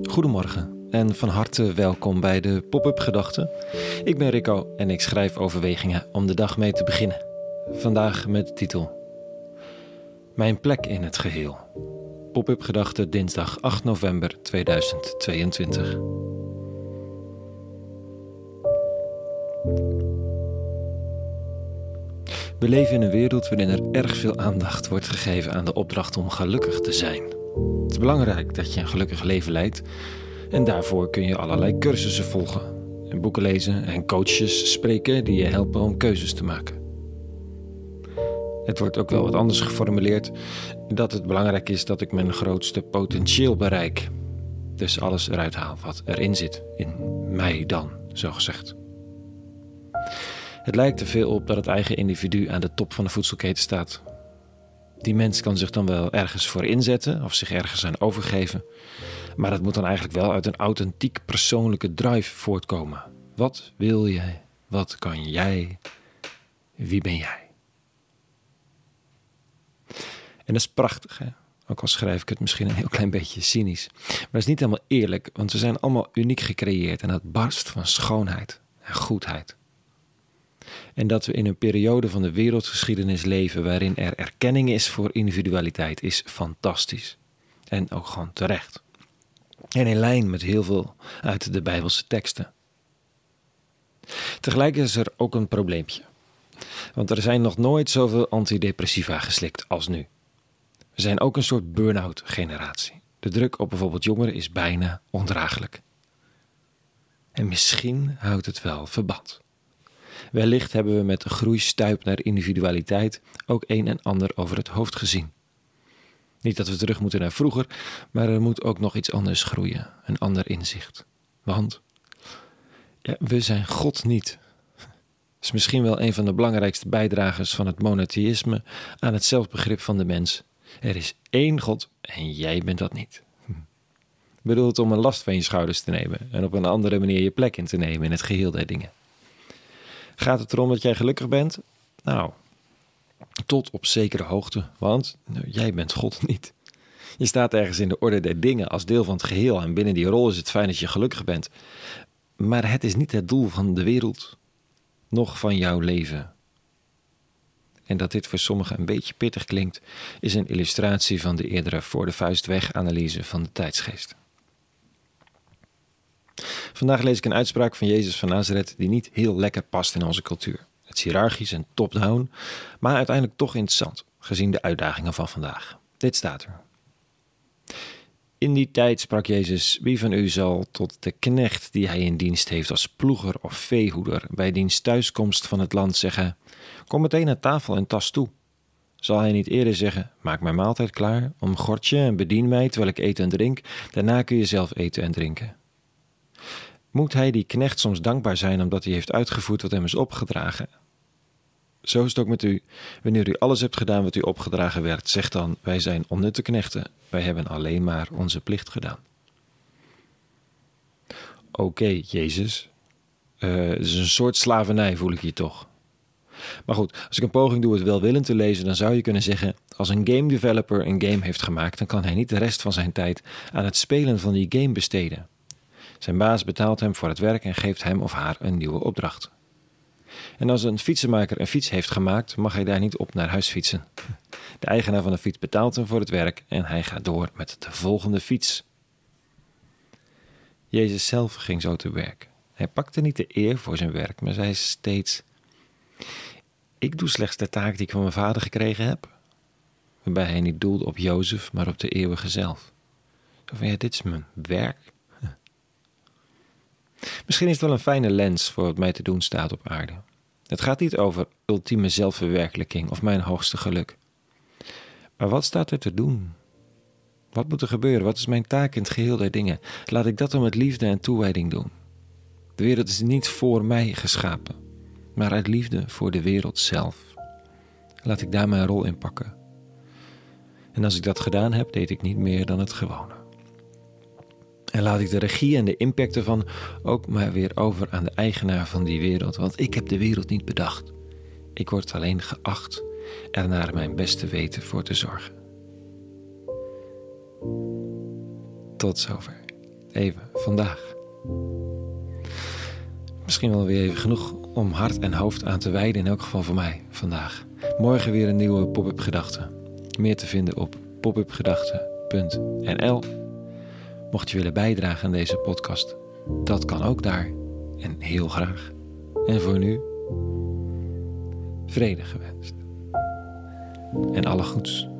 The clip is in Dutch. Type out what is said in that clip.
Goedemorgen en van harte welkom bij de Pop-up Gedachten. Ik ben Rico en ik schrijf overwegingen om de dag mee te beginnen. Vandaag met de titel Mijn plek in het geheel. Pop-up Gedachten dinsdag 8 november 2022. We leven in een wereld waarin er erg veel aandacht wordt gegeven aan de opdracht om gelukkig te zijn. Het is belangrijk dat je een gelukkig leven leidt en daarvoor kun je allerlei cursussen volgen, en boeken lezen en coaches spreken die je helpen om keuzes te maken. Het wordt ook wel wat anders geformuleerd dat het belangrijk is dat ik mijn grootste potentieel bereik. Dus alles eruit haal wat erin zit, in mij dan, zo gezegd. Het lijkt er veel op dat het eigen individu aan de top van de voedselketen staat. Die mens kan zich dan wel ergens voor inzetten of zich ergens aan overgeven, maar dat moet dan eigenlijk wel uit een authentiek persoonlijke drive voortkomen. Wat wil jij? Wat kan jij? Wie ben jij? En dat is prachtig, hè? Ook al schrijf ik het misschien een heel klein beetje cynisch. Maar dat is niet helemaal eerlijk, want we zijn allemaal uniek gecreëerd en dat barst van schoonheid en goedheid. En dat we in een periode van de wereldgeschiedenis leven waarin er erkenning is voor individualiteit, is fantastisch. En ook gewoon terecht. En in lijn met heel veel uit de Bijbelse teksten. Tegelijk is er ook een probleempje. Want er zijn nog nooit zoveel antidepressiva geslikt als nu. We zijn ook een soort burn-out generatie. De druk op bijvoorbeeld jongeren is bijna ondraaglijk. En misschien houdt het wel verband. Wellicht hebben we met de groeistuip naar individualiteit ook een en ander over het hoofd gezien. Niet dat we terug moeten naar vroeger, maar er moet ook nog iets anders groeien, een ander inzicht. Want ja, we zijn God niet. Is misschien wel een van de belangrijkste bijdragers van het monotheïsme aan het zelfbegrip van de mens. Er is één God en jij bent dat niet. Bedoeld om een last van je schouders te nemen en op een andere manier je plek in te nemen in het geheel der dingen. Gaat het erom dat jij gelukkig bent? Nou, tot op zekere hoogte, want nou, jij bent God niet. Je staat ergens in de orde der dingen als deel van het geheel en binnen die rol is het fijn dat je gelukkig bent. Maar het is niet het doel van de wereld, noch van jouw leven. En dat dit voor sommigen een beetje pittig klinkt, is een illustratie van de eerdere voor de vuist weg analyse van de tijdsgeest. Vandaag lees ik een uitspraak van Jezus van Nazareth die niet heel lekker past in onze cultuur. Het is hiërarchisch en top-down, maar uiteindelijk toch interessant, gezien de uitdagingen van vandaag. Dit staat er. In die tijd sprak Jezus: Wie van u zal tot de knecht die hij in dienst heeft als ploeger of veehoeder bij diens thuiskomst van het land zeggen: Kom meteen naar tafel en tas toe? Zal hij niet eerder zeggen: Maak mijn maaltijd klaar, omgord je en bedien mij terwijl ik eet en drink, daarna kun je zelf eten en drinken? Moet hij die knecht soms dankbaar zijn omdat hij heeft uitgevoerd wat hem is opgedragen? Zo is het ook met u. Wanneer u alles hebt gedaan wat u opgedragen werd, zeg dan: Wij zijn onnutte knechten, wij hebben alleen maar onze plicht gedaan. Oké, Jezus. Uh, het is een soort slavernij, voel ik hier toch. Maar goed, als ik een poging doe het welwillend te lezen, dan zou je kunnen zeggen: als een game developer een game heeft gemaakt, dan kan hij niet de rest van zijn tijd aan het spelen van die game besteden. Zijn baas betaalt hem voor het werk en geeft hem of haar een nieuwe opdracht. En als een fietsenmaker een fiets heeft gemaakt, mag hij daar niet op naar huis fietsen. De eigenaar van de fiets betaalt hem voor het werk en hij gaat door met de volgende fiets. Jezus zelf ging zo te werk. Hij pakte niet de eer voor zijn werk, maar zei steeds: Ik doe slechts de taak die ik van mijn vader gekregen heb. Waarbij hij niet doelde op Jozef, maar op de eeuwige zelf. Zo van ja, dit is mijn werk. Misschien is het wel een fijne lens voor wat mij te doen staat op aarde. Het gaat niet over ultieme zelfverwerkelijking of mijn hoogste geluk. Maar wat staat er te doen? Wat moet er gebeuren? Wat is mijn taak in het geheel der dingen? Laat ik dat dan met liefde en toewijding doen. De wereld is niet voor mij geschapen, maar uit liefde voor de wereld zelf. Laat ik daar mijn rol in pakken. En als ik dat gedaan heb, deed ik niet meer dan het gewone. En laat ik de regie en de impact ervan ook maar weer over aan de eigenaar van die wereld, want ik heb de wereld niet bedacht. Ik word alleen geacht er naar mijn beste weten voor te zorgen. Tot zover. even vandaag. Misschien wel weer even genoeg om hart en hoofd aan te wijden, in elk geval voor mij vandaag. Morgen weer een nieuwe pop-up gedachte. Meer te vinden op popupgedachten.nl. Mocht je willen bijdragen aan deze podcast, dat kan ook daar. En heel graag. En voor nu, vrede gewenst. En alle goeds.